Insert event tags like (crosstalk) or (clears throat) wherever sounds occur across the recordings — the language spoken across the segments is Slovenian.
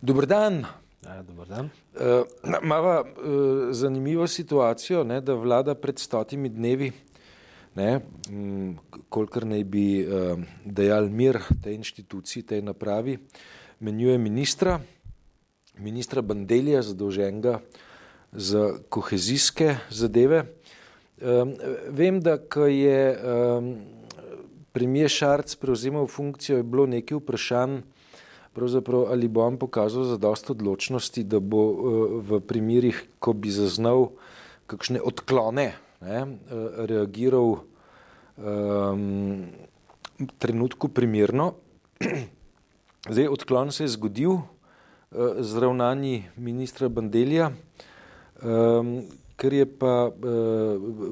Dober dan. Ja, dober dan. Uh, Mava uh, zanimivo situacijo, ne, da vlada pred stotimi dnevi, ne, m, kolikor naj bi uh, dejal mir tej inštituciji, tej napravi, menjuje ministra, ministra Bandelija, zadolženega za kohezijske zadeve. Um, vem, da ko je um, premijer Šarc prevzemal funkcijo, je bilo nekaj vprašanj, ali bo on pokazal za dosto odločnosti, da bo uh, v primerih, ko bi zaznal kakšne odklone, ne, uh, reagiral um, trenutku primirno. (clears throat) Zdaj, odklon se je zgodil uh, z ravnanji ministra Bandelija, um, ker je pa uh,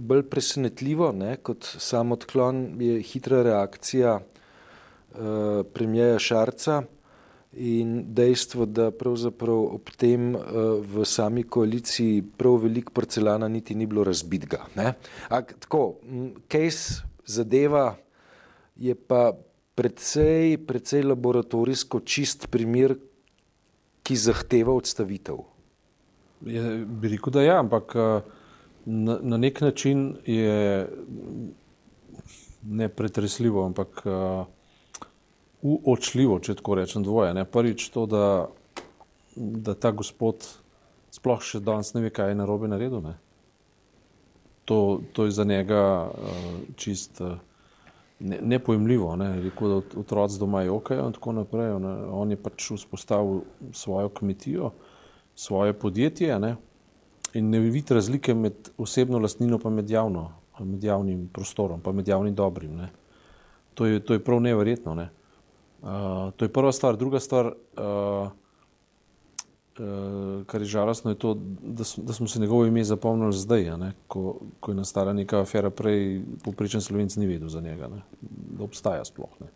bolj presenetljivo, ne, kot sam odklon, je hitra reakcija uh, premijeja Šarca in dejstvo, da pravzaprav ob tem uh, v sami koaliciji prav veliko porcelana niti ni bilo razbitga. Ak, tako, case zadeva je pa precej, precej laboratorijsko čist primer, ki zahteva odstavitev. Je, bi rekel, da je, ja, ampak na, na nek način je ne pretresljivo, ampak uh, uočljivo, če tako rečem, dvoje. Ne? Prvič to, da, da ta gospod sploh še danes ne ve, kaj je narobe naredil. Ne? To, to je za njega uh, čist uh, ne, nepojemljivo. Ne? Rekel, da otroci doma jokajo in tako naprej. Ne? On je pač vzpostavil svojo kmetijo, svoje podjetje ne? in ne vidi razlike med osebno lastnino in med, med javnim prostorom, pa med javnim dobrim. To je, to je prav neverjetno. Ne? Uh, to je prva stvar. Druga stvar, uh, uh, kar je žalostno, je to, da, da smo se njegovo ime zapomnili zdaj, ko, ko je nastala neka afera, prej poprečen slovenc ni vedel za njega, ne? da obstaja sploh. Ne?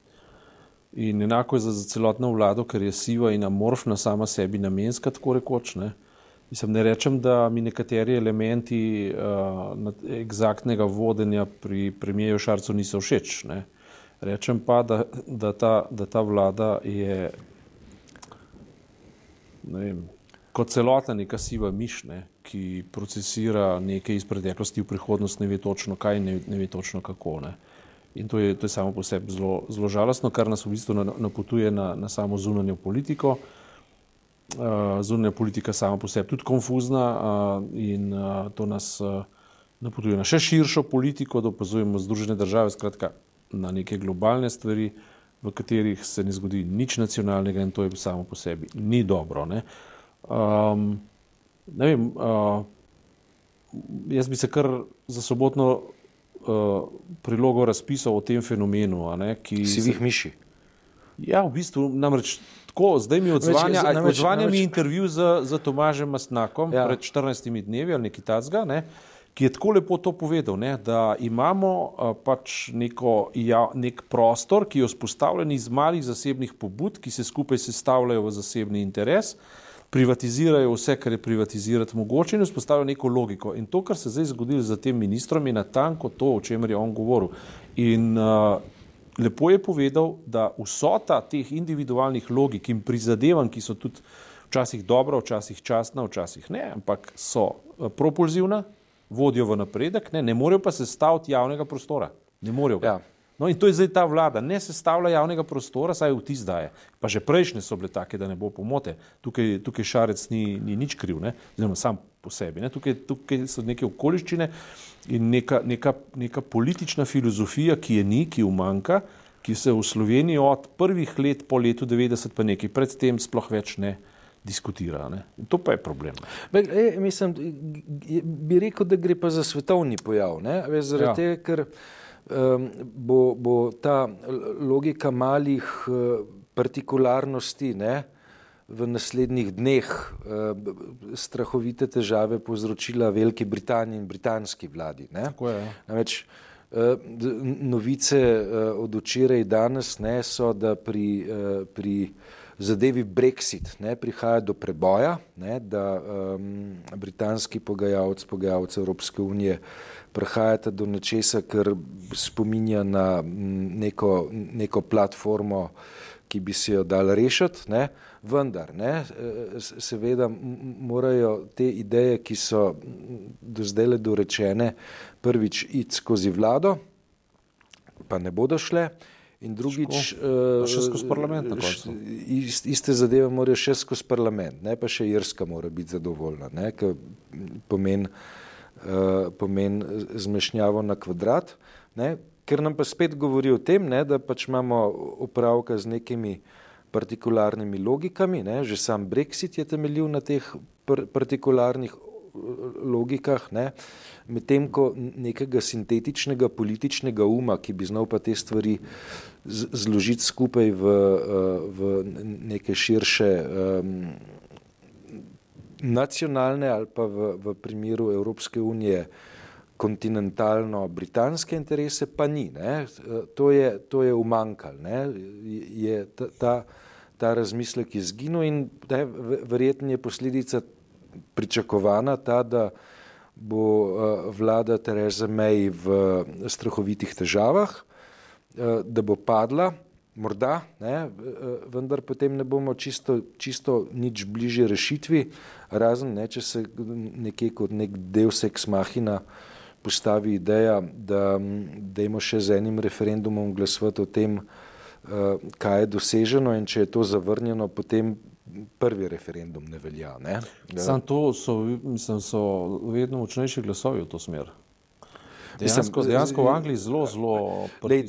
In enako je za, za celotno vlado, ker je siva in amorfna sama sebi namenska, tako rekoč. Ne? Mislim, ne rečem, da mi nekateri elementi uh, egzaktnega vodenja pri premijeju Šarcu niso všeč. Ne? Rečem pa, da, da, ta, da ta vlada je vem, kot celota neka siva mišne, ki procesira nekaj iz preteklosti v prihodnost, ne ve točno kaj, ne, ne ve točno kako. Ne. In to je, to je samo po sebi zelo, zelo žalostno, kar nas v bistvu napotuje na, na samo zunanjo politiko. Uh, zunanja politika sama po sebi tudi konfuzna uh, in uh, to nas uh, napotuje na še širšo politiko, da opazujemo Združene države, skratka, na neke globalne stvari, v katerih se ne zgodi nič nacionalnega in to je samo po sebi ni dobro. Ne, um, ne vem, uh, jaz bi se kar za sobotno uh, prilogo razpisal o tem fenomenu. Ne, ki si jih miši. Ja, v bistvu namreč. Tako, zdaj mi odzvanja, odzvanja mi intervju z, z Tomažem Mastnakom ja. pred 14 dnevi ali nekaj tacga, ne, uh, ki je tako lepo to povedal, ne, da imamo a, pač neko, ja, nek prostor, ki je vzpostavljen iz malih zasebnih pobud, ki se skupaj sestavljajo v zasebni interes, privatizirajo vse, kar je privatizirati mogoče in vzpostavljajo neko logiko. In to, kar se zdaj zgodilo z tem ministrom, je natanko to, o čemer je on govoril. In a, lepo je povedal, da vsota teh individualnih logik in prizadevanj, ki so tudi včasih dobra, včasih častna, včasih ne, ampak so propulzivna, vodijo v napredek, ne, ne morejo pa sestaviti javnega prostora. Ne morejo. Ja. No, in to je zdaj ta vlada, ne sestavlja javnega prostora, saj vtis daje. Pa že prejšnje so bile take, da ne bo pomote. Tukaj, tukaj šarec ni, ni nič kriv, oziroma sam po sebi. Tukaj, tukaj so neke okoliščine in neka, neka, neka politična filozofija, ki je ni, ki umanka, ki se v Sloveniji od prvih let po letu 90 pa nekaj predtem sploh več ne diskutira. Ne? To pa je problem. Be, e, mislim, bi rekel, da gre pa za svetovni pojav. Zaradi ja. tega, ker um, bo, bo ta logika malih uh, partikularnosti ne, v naslednjih dneh uh, strahovite težave povzročila Veliki Britaniji in britanski vladi. Namreč, uh, novice od včeraj danes ne, so, da pri, pri zadevi Brexit ne, prihaja do preboja, ne, da um, britanski pogajalci, pogajalci Evropske unije prihajata do nečesa, kar spominja na neko, neko platformo, ki bi se jo dal rešiti, ne, vendar, ne, seveda morajo te ideje, ki so do zdaj le dorečene, prvič iti skozi vlado, pa ne bodo šle. In drugič, uh, še skozi parlament. Ist, iste zadeve morajo še skozi parlament, ne pa še Irska mora biti zadovoljna, ker pomeni uh, pomen zmešnjavo na kvadrat. Ne, ker nam pa spet govori o tem, ne, da pač imamo opravka z nekimi partikularnimi logikami, ne, že sam Brexit je temeljil na teh partikularnih logikah, medtem ko nekega sintetičnega političnega uma, ki bi znal pa te stvari zložiti skupaj v, eh, v neke širše um, nacionalne ali pa v, v primeru Evropske unije kontinentalno-britanske interese, pa ni. Ne? To je, to je umankal. Ne? Je ta, ta, ta razmislek izginil in ne, verjetno je posledica pričakovana ta, da bo eh, vlada Tereza May v strahovitih težavah, eh, da bo padla, morda, ne, eh, vendar potem ne bomo čisto, čisto nič bliže rešitvi, razen ne, če se nekje kot nek del seks mahina postavi ideja, da dajmo še z enim referendumom glasovati o tem, kaj je doseženo in če je to zavrnjeno, potem prvi referendum ne velja. Ne? Sam to so, mislim, so vedno močnejši glasovi v to smer. Dejansko, mislim, dejansko v Angliji zelo, zelo. Lej,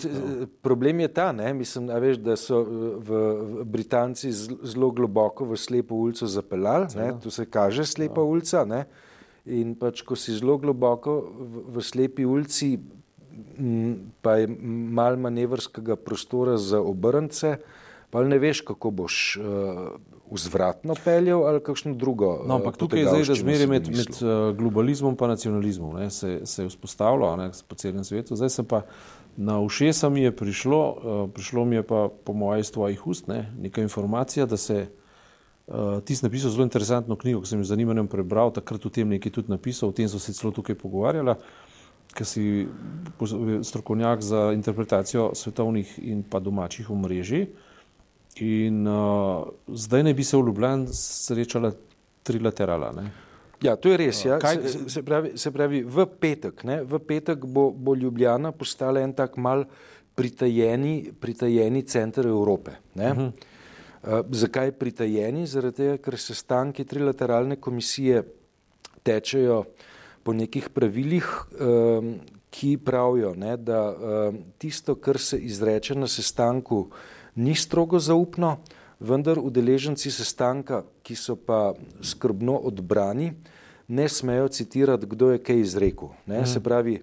problem je ta, ne? mislim, veš, da so v, v Britanci zelo globoko v slepo ulico zapeljali, tu se kaže slepa ja. ulica. Ne? In pač, ko si zelo globoko v, v slepi ulici, pa je malo manevrskega prostora za obrnce, pa ne veš, kako boš. Uh, vzvratno peljal ali kakšno drugo. No, ampak tukaj je zdaj razmerje med, med uh, globalizmom in nacionalizmom. Ne, se, se je vzpostavilo ne, po celem svetu. Zdaj se pa na ušesa mi je prišlo, uh, prišlo mi je pa po mojem iz tvojih ust ne, neka informacija, da se uh, ti si napisal zelo interesantno knjigo, ki sem jo zanimanjem prebral, takrat v tem nekaj tudi napisal, o tem so se celo tukaj pogovarjala. Ker si strokovnjak za interpretacijo svetovnih in pa domačih omrežij, uh, In uh, zdaj ne bi se v Ljubljani srečala trilaterala. Ne? Ja, to je res. Ja. Kaj... Se, se, pravi, se pravi, v petek, ne, v petek bo, bo Ljubljana postala en tak mal pritajeni, pritajeni center Evrope. Uh -huh. uh, zakaj pritajeni? Zaradi tega, ker se stanki trilateralne komisije tečejo po nekih pravilih, um, ki pravijo, ne, da um, tisto, kar se izreče na sestanku, ni strogo zaupno, vendar udeleženci sestanka, ki so pa skrbno odbrani, ne smejo citirati, kdo je kaj izrekel. Ne? Se mhm. pravi,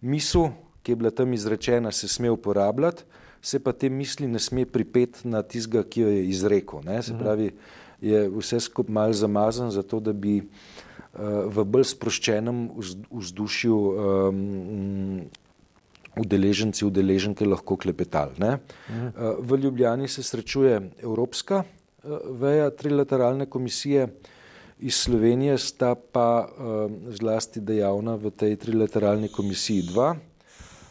misel, ki je bila tam izrečena, se sme uporabljati, se pa te misli ne sme pripeti na tizga, ki jo je izrekel. Ne? Se mhm. Je vse skupaj mal zamazan, zato da bi uh, v bolj sproščenem vzdušju um, udeleženci, udeleženke lahko klepetali. Ne? V Ljubljani se srečuje Evropska eh, veja trilateralne komisije, iz Slovenije sta pa eh, zlasti dejavna v tej trilateralni komisiji dva.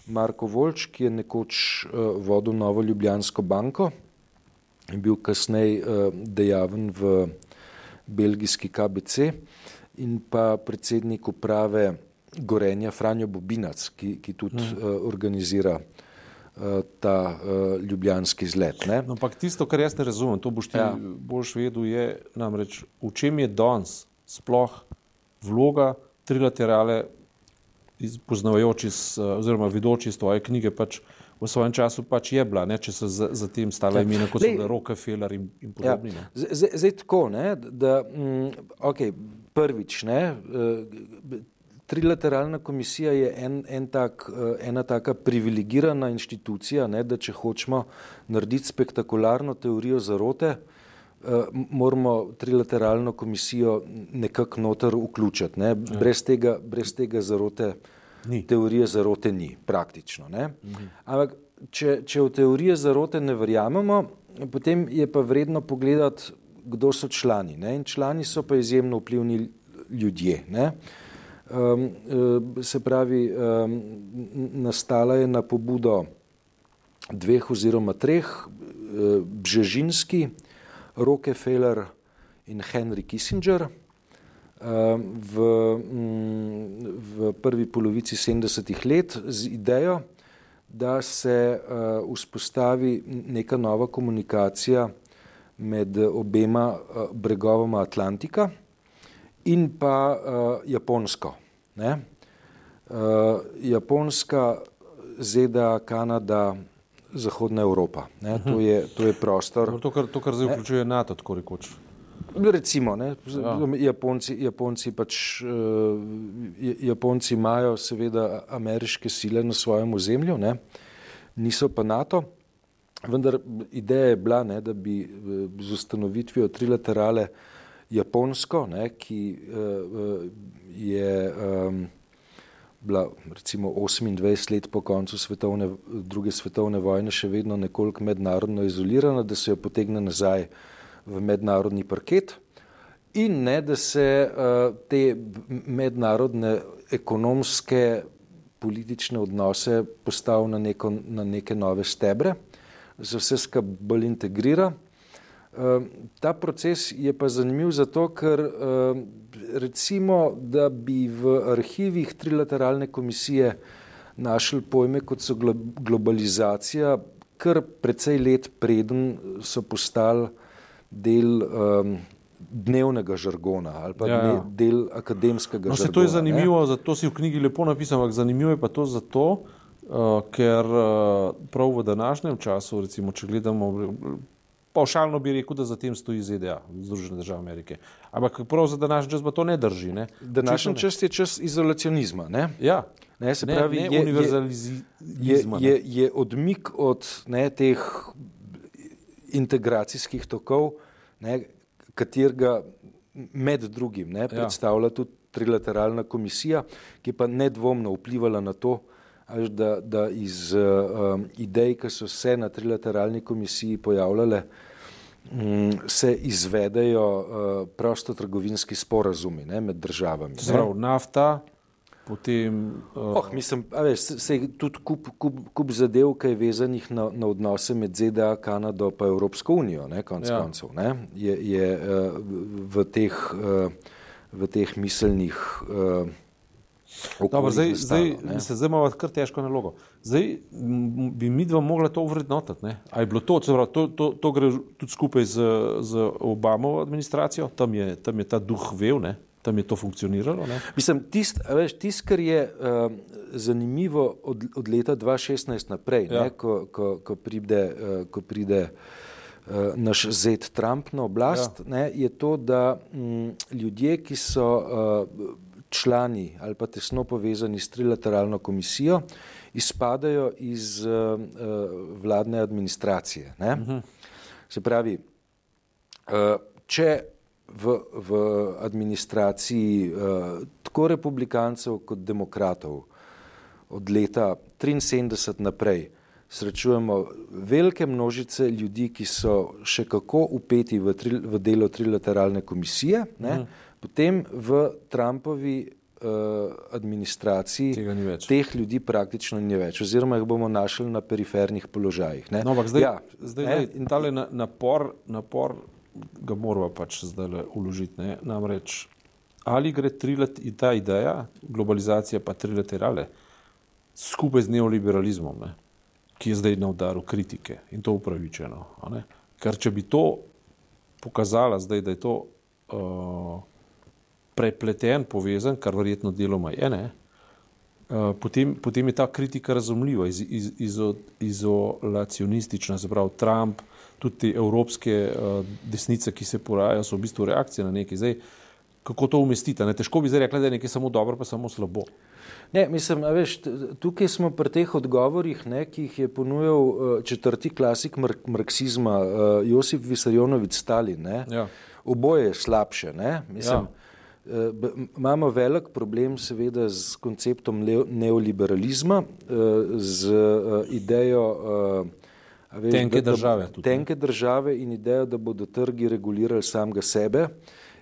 Marko Volč, ki je nekoč eh, vodil Novo Ljubljansko banko in bil kasneje dejaven v belgijski KBC in pa predsednik uprave Gorenja Franjo Bobinac, ki, ki tudi hmm. uh, organizira uh, ta uh, ljubljanski izlet. No, ampak tisto, kar jaz ne razumem, to boš ti ja. boš vedel, je namreč, v čem je danes sploh vloga trilaterale, poznavajoči oziroma vidoči iz tvoje knjige, pač v svojem času pač je bila, ne, če so za, za tem stala imena, kot so bile Rockefeller in, in ja. podobni. Ja. Zdaj tako, ne, da mm, okay, prvič, ne, uh, Trilateralna komisija je en, en tak, eh, ena taka privilegirana inštitucija, ne, da če hočemo narediti spektakularno teorijo zarote, eh, moramo trilateralno komisijo nekako noter vključiti. Ne. Ja. Brez, tega, brez tega zarote, ni. teorije zarote ni, praktično. Ne. Mhm. Ampak, če, če v teorije zarote ne verjamemo, potem je pa vredno pogledati, kdo so člani. Ne. In člani so pa izjemno vplivni ljudje. Ne. Um, se pravi, um, nastala je na pobudo dveh oziroma treh, Bžežinski, Rockefeller in Henry Kissinger. V, v prvi polovici 70-ih let z idejo, da se vzpostavi neka nova komunikacija med obema bregovoma Atlantika in pa Japonsko. Ne? Japonska, ZDA, Kanada, Zahodna Evropa. Ne? To, je, to je prostor. To, kar, to, kar zdaj vključuje NATO, tako rekoč. Recimo, ne, ja. Japonci, Japonci, pač, uh, Japonci imajo seveda ameriške sile na svojem ozemlju, ne, niso pa NATO, vendar ideja je bila, ne, da bi z ustanovitvijo trilaterale Japonsko, ne, ki uh, je um, bila recimo 28 let po koncu svetovne, druge svetovne vojne še vedno nekoliko mednarodno izolirana, da se jo potegne nazaj v mednarodni parket in ne, da se uh, te mednarodne ekonomske politične odnose postavi na, neko, na neke nove stebre, se vse skupaj bolj integrira. Uh, ta proces je pa zanimiv zato, ker uh, recimo, da bi v arhivih trilateralne komisije našli pojme, kot so globalizacija, kar precej let preden so postali del um, dnevnega žargona ali pa ja, ja. del akademskega no, žargona. To je zanimivo, ne? zato si v knjigi lepo napisal, ampak zanimivo je pa to zato, uh, ker uh, prav v današnjem času, recimo, če gledamo, pavšalno bi rekel, da za tem stoji ZDA, Združene države Amerike. Ampak prav za današnji čas pa to ne drži. Ne? Današnji čas je čas izolacionizma. Ne? Ja. Ne, se pravi, ne, ne je, je, je, je odmik od ne, teh integracijskih tokov, ne, katerega med drugim ne, ja. predstavlja tudi trilateralna komisija, ki pa nedvomno vplivala na to, da, da iz uh, idej, ki so se na trilateralni komisiji pojavljale, um, se izvedejo uh, prostotrgovinski sporazumi ne, med državami. Zdrav, nafta, Potem, uh... oh, mislim, veš, se je tudi kup, kup, kup zadev, ki je vezanih na, na odnose med ZDA, Kanado in Evropsko unijo, ne, konc ja. koncev, ne, je, je uh, v, teh, uh, v teh miselnih. Uh, Dobro, zdaj, zdaj, se zdaj imamo kar težko nalogo. Zdaj bi mi dva mogla to uvrednotiti. Ali je bilo to, pravi, to, to, to gre tudi skupaj z, z Obamovo administracijo, tam je, tam je ta duh vev, ne? Tam je to funkcioniralo. Tisto, tist, kar je uh, zanimivo od, od leta 2016 naprej, ja. ne, ko, ko, ko pride, uh, ko pride uh, naš zet Trump na oblast, ja. ne, je to, da m, ljudje, ki so uh, člani ali pa tesno povezani s trilateralno komisijo, izpadajo iz uh, uh, vladne administracije. Uh mhm. -huh. Se pravi, uh, če v, v administraciji uh, tako republikancev kot demokratov od leta 1973 naprej srečujemo velike množice ljudi, ki so še kako upeti v, tri, v delo trilateralne komisije, ne? Mm. potem v Trumpovi uh, administraciji teh ljudi praktično ni več, oziroma jih bomo našli na perifernih položajih. No, ampak zdaj, ja, zdaj, zdaj in tale napor, napor ga moramo pač zdaj uložiti. Ne? Namreč, ali gre trilet ta ideja, globalizacija pa trilaterale, skupaj z neoliberalizmom, ne? ki je zdaj na udaru kritike in to upravičeno. Ker če bi to pokazala zdaj, da je to uh, prepleten, povezan, kar verjetno deloma je, ne? Uh, potem, potem je ta kritika razumljiva, iz, iz, iz, izolacionistična, se pravi Trump, uh, tudi te evropske uh, desnice, ki se porajajo, so v bistvu reakcije na nekaj. Zdaj, kako to umestiti? Ne? Težko bi zdaj rekli, da je nekaj samo dobro, pa samo slabo. Ne, mislim, veš, tukaj smo pri teh odgovorih, ne, ki jih je ponujal uh, četrti klasik mar marksizma, uh, Josip Visarjonovic Stalin. Ja. Oboje je slabše. Ne? Mislim, ja. Imamo velik problem, seveda, z konceptom neoliberalizma, z idejo Veš, tenke, da, države, da, tenke države in idejo, da bodo trgi regulirali samega sebe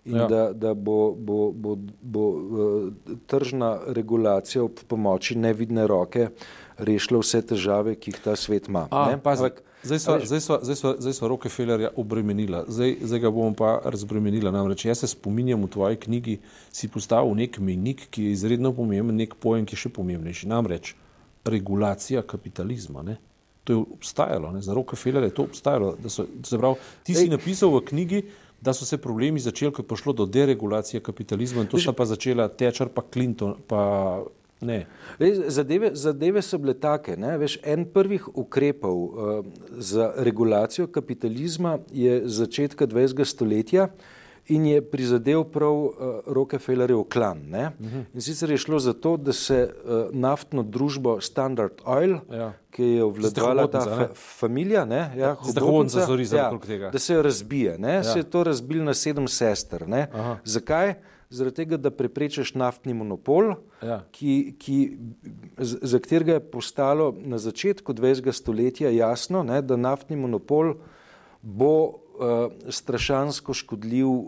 in ja. da, da bo, bo, bo, bo uh, tržna regulacija ob pomoči nevidne roke rešila vse težave, ki jih ta svet ima. A, zdaj smo Rockefellerja obremenila, zdaj, zdaj ga bomo pa razbremenila. Namreč jaz se spominjam v tvoji knjigi, si postavil nek menik, ki je izredno pomemben, nek pojem, ki je še pomembnejši. Namreč regulacija kapitalizma. Ne? To je obstajalo, ne? za Rockefellerja je to obstajalo. So, pravi, ti si napisal v knjigi, da so se problemi začeli, ko je prišlo do deregulacije kapitalizma in to sta pa začela Tečer pa Clinton. Pa Zadeve, zadeve so bile take. Veš, en prvih ukrepov uh, za regulacijo kapitalizma je začetka 20. stoletja in je prizadel prav uh, Rockefellerjev klan. Uh mhm. -huh. In sicer je šlo za to, da se uh, naftno družbo Standard Oil, ja. ki je obvladovala ta fa familija, ne, ja, hobotnica, ja, da se jo razbije. Ja. Se je to razbil na sedem sester. Zakaj? zaradi tega, da preprečiš naftni monopol, ja. ki, ki, za katerega je postalo na začetku 20. stoletja jasno, ne, da naftni monopol bo strašansko škodljiv uh,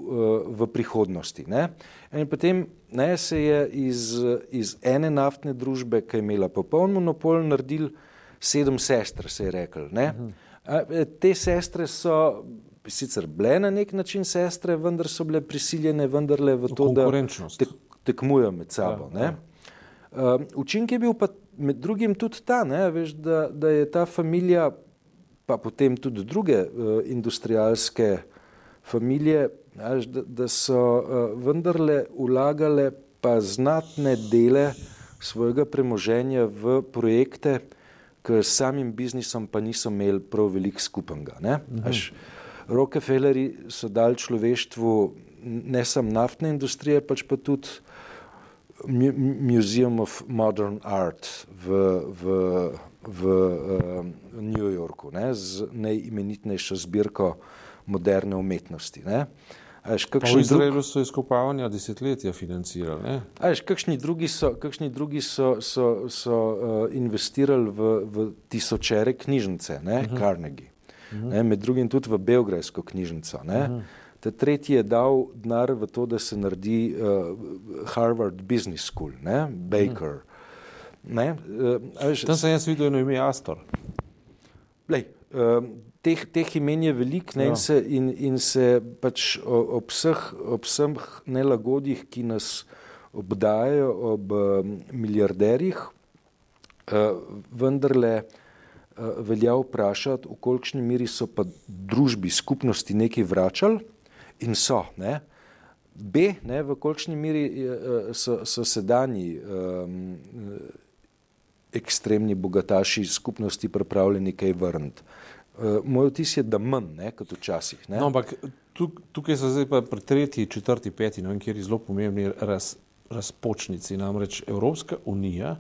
v prihodnosti. Ne. In potem ne, se je iz, iz ene naftne družbe, ki je imela popoln monopol, naredil sedem sester, se je rekel. Ne. Uh -huh. Te sestre so sicer bile na nek način sestre, vendar so bile prisiljene vendarle v to, da tek, tekmujejo med sabo. Ja, ja. Uh, učinek je bil pa med drugim tudi ta, ne, veš, da, da je ta familija, pa potem tudi druge uh, industrialske familije, veš, da, da so uh, vendarle ulagale pa znatne dele svojega premoženja v projekte, ki s samim biznisom pa niso imeli prav veliko skupnega. Mhm. Rockefelleri so dali človeštvu ne samo naftne industrije, pač pa tudi Museum of Modern Art v, v, v uh, New Yorku ne, z najimenitnejšo zbirko moderne umetnosti. Ne. Až, v Izraelu so izkopavanja desetletja financirali. Až, kakšni drugi so, kakšni drugi so, so, so uh, investirali v, v tisočere knjižnice, ne, uh mhm. -huh. Carnegie ne, med drugim tudi v Belgrajsko knjižnico. Ta tretji je dal denar v to, da se naredi uh, Harvard Business School, ne, Baker. Ne, uh, Tam sem jaz videl eno ime Astor. Lej, uh, teh, teh imen je veliko ja. in, in, in se pač ob vseh, ob vseh nelagodjih, ki nas obdajajo, ob um, milijarderjih, uh, vendarle. Eh, velja vprašati, v kolikšni meri so pa družbi, skupnosti nekaj vračali in so. Ne? B, ne, v kolikšni meri eh, so, so sedanji um, ekstremni bogataši skupnosti pripravljeni kaj vrniti. Uh, moj vtis je, da manj ne, kot včasih. No, ampak tukaj so zdaj pa pri tretji, četrti, peti, no, kjer je zelo pomembni raz, razpočnici, namreč Evropska unija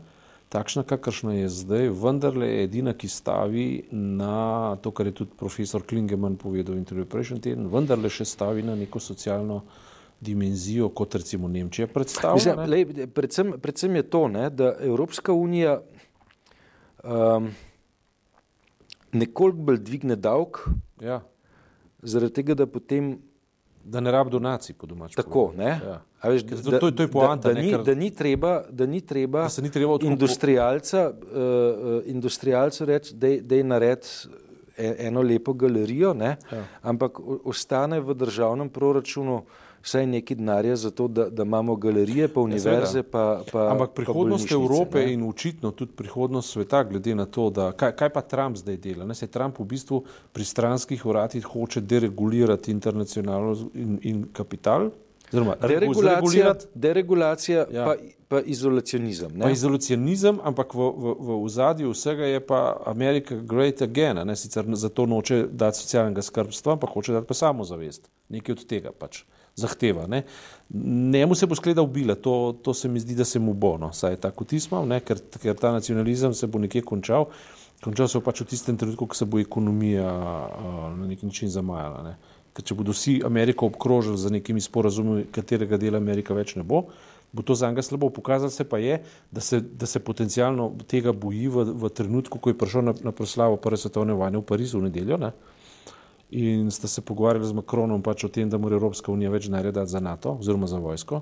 takšna, kakršna je zdaj, vendarle je edina, ki stavi na to, kar je tudi profesor Klingeman povedal v intervjuju prejšnji teden, vendarle še stavi na neko socialno dimenzijo, kot recimo Nemčija predstavlja. Ne? Lej, predvsem, predvsem je to, ne, da Evropska unija um, nekoliko bolj dvigne davek, ja. zaradi tega, da potem Da ne rabi donacij po domačem. Tako, ne? Ja. Veš, da, to, to, to je poanta. Da, da, da, da ni treba, da ni treba, da ni treba industrialca, uh, industrialcu reči, da je nared e, eno lepo galerijo, ja. ampak ostane v državnem proračunu vsaj nekaj denarja za to, da, da imamo galerije, pa ja, univerze. Pa, pa, Ampak prihodnost pa Evrope ne? in očitno tudi prihodnost sveta, glede na to, da, kaj, kaj pa Trump zdaj dela. Ne? Se Trump v bistvu pri stranskih uratih hoče deregulirati internacionalno in, in kapital. Deregulacija, deregulacija ja. pa, pa izolacionizem. Pa izolacionizem, ampak v, v, v ozadju vsega je pa Amerika great again. Ne? Sicer zato noče dati socialnega skrbstva, ampak hoče dati pa samozavest. Nekaj od tega pač zahteva. Ne. Njemu se bo skleda ubila, to, to se mi zdi, da se mu bo, no, saj je tako tismal, ker, ker ta nacionalizem se bo nekje končal. Končal se bo pač v tistem trenutku, ko se bo ekonomija uh, na nek način zamajala. Ne. Ker če bodo vsi Ameriko obkrožili z nekimi sporazumi, katerega dela Amerika več ne bo, bo to za njega slabo. Pokazalo se pa je, da se, da se potencialno tega boji v, v trenutku, ko je prišel na, na proslavo Prve svetovne vojne v Parizu v nedeljo. Ne in sta se pogovarjali z Makronom pač o tem, da mora Evropska unija več narediti za NATO oziroma za vojsko,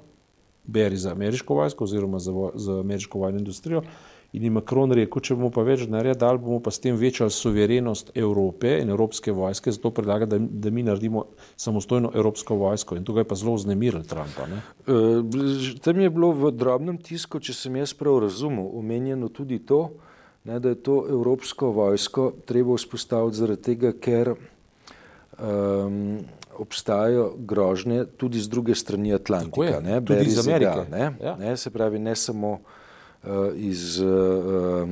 beri za ameriško vojsko oziroma za, vo, za ameriško vojno industrijo. In je Makron rekel, če bomo pa več naredili, bomo pa s tem večali suverenost Evrope in Evropske vojske, zato predlaga, da, da mi naredimo samostojno Evropsko vojsko. In je pa zelo znemiril Trumpa. E, tam je bilo v drobnem tisku, če sem jaz prav razumel, omenjeno tudi to, ne, da je to Evropsko vojsko treba vzpostaviti zaradi tega, ker um, obstajajo grožnje tudi z druge strani Atlantika, ne, tudi iz Amerike. Ne, ja. ne, se pravi, ne samo uh, iz. Uh,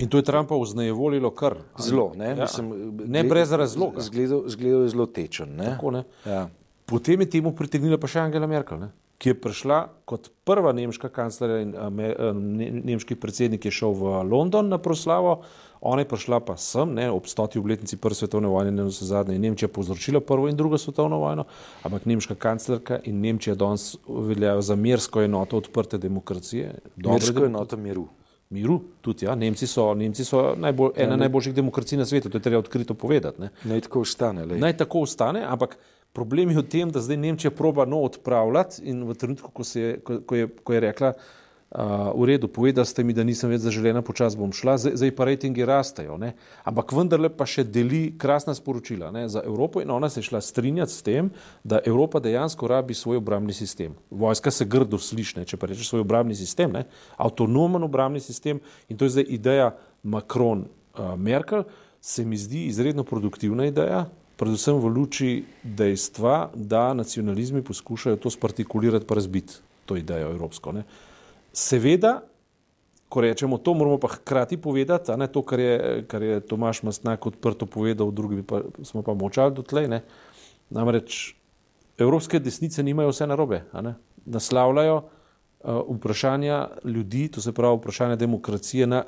In to je Trumpa vznejevolilo kar. Zelo, ne, ja. mislim, ne brez razloga. Zgledal je zelo tečen. Ne. Tako, ne. Ja. Potem je temu pritegnila pa še Angela Merkel, ne, ki je prišla kot prva nemška kanclerja in ne, nemški predsednik je šel v London na proslavo. Ona je prišla pa sem, ne, ob stoti obletnici prve svetovne vojne, ne vse zadnje, in Nemčija povzročila prvo in drugo svetovno vojno, ampak nemška kanclerka in Nemčija danes veljajo za mersko enoto odprte demokracije. Mersko enoto miru. Miru, tudi ja. Nemci so, Nemci so najbolj, ena ja, najboljših demokracij na svetu, to je treba odkrito povedati. Ne. Naj tako ostane. Lej. Naj tako ostane, ampak problem je v tem, da zdaj Nemčija proba no odpravljati in v trenutku, ko, je, ko, ko, je, ko je rekla, Uh, v redu, povedali ste mi, da nisem več zaželena, počasi bom šla, zdaj, zdaj pa rejtingi rastejo. Ne? Ampak vendarle pa še deli krasna sporočila ne? za Evropo in ona se je šla strinjati s tem, da Evropa dejansko rabi svoj obrambni sistem. Vojska se grdo slišne, če pa rečeš svoj obrambni sistem, ne? avtonomen obrambni sistem in to je zdaj ideja Macron-Merkel, uh, se mi zdi izredno produktivna ideja, predvsem v luči dejstva, da nacionalizmi poskušajo to spartikulirati pa razbiti to idejo evropsko. Ne? Seveda, ko rečemo to, moramo pa hkrati povedati, ne to, kar je, kar je Tomaš Mastnak odprto povedal, drugi pa smo pa močali dotlej. Ne. Namreč evropske desnice nimajo vse narobe, naslavljajo uh, vprašanja ljudi, to se pravi vprašanja demokracije na,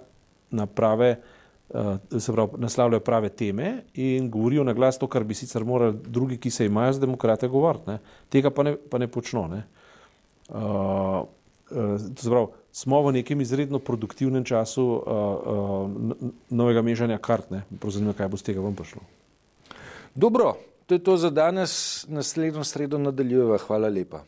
na prave, uh, se pravi naslavljajo prave teme in govorijo na glas to, kar bi sicer morali drugi, ki se imajo z demokrate, govoriti. Tega pa ne, pa ne počno. Ne. Uh, Zbrav, eh, smo v nekem izredno produktivnem času uh, uh, novega mešanja kart. Zanima me, kaj bo z tega vam prišlo. Dobro, to je to za danes. Naslednjo sredo nadaljujeva. Hvala lepa.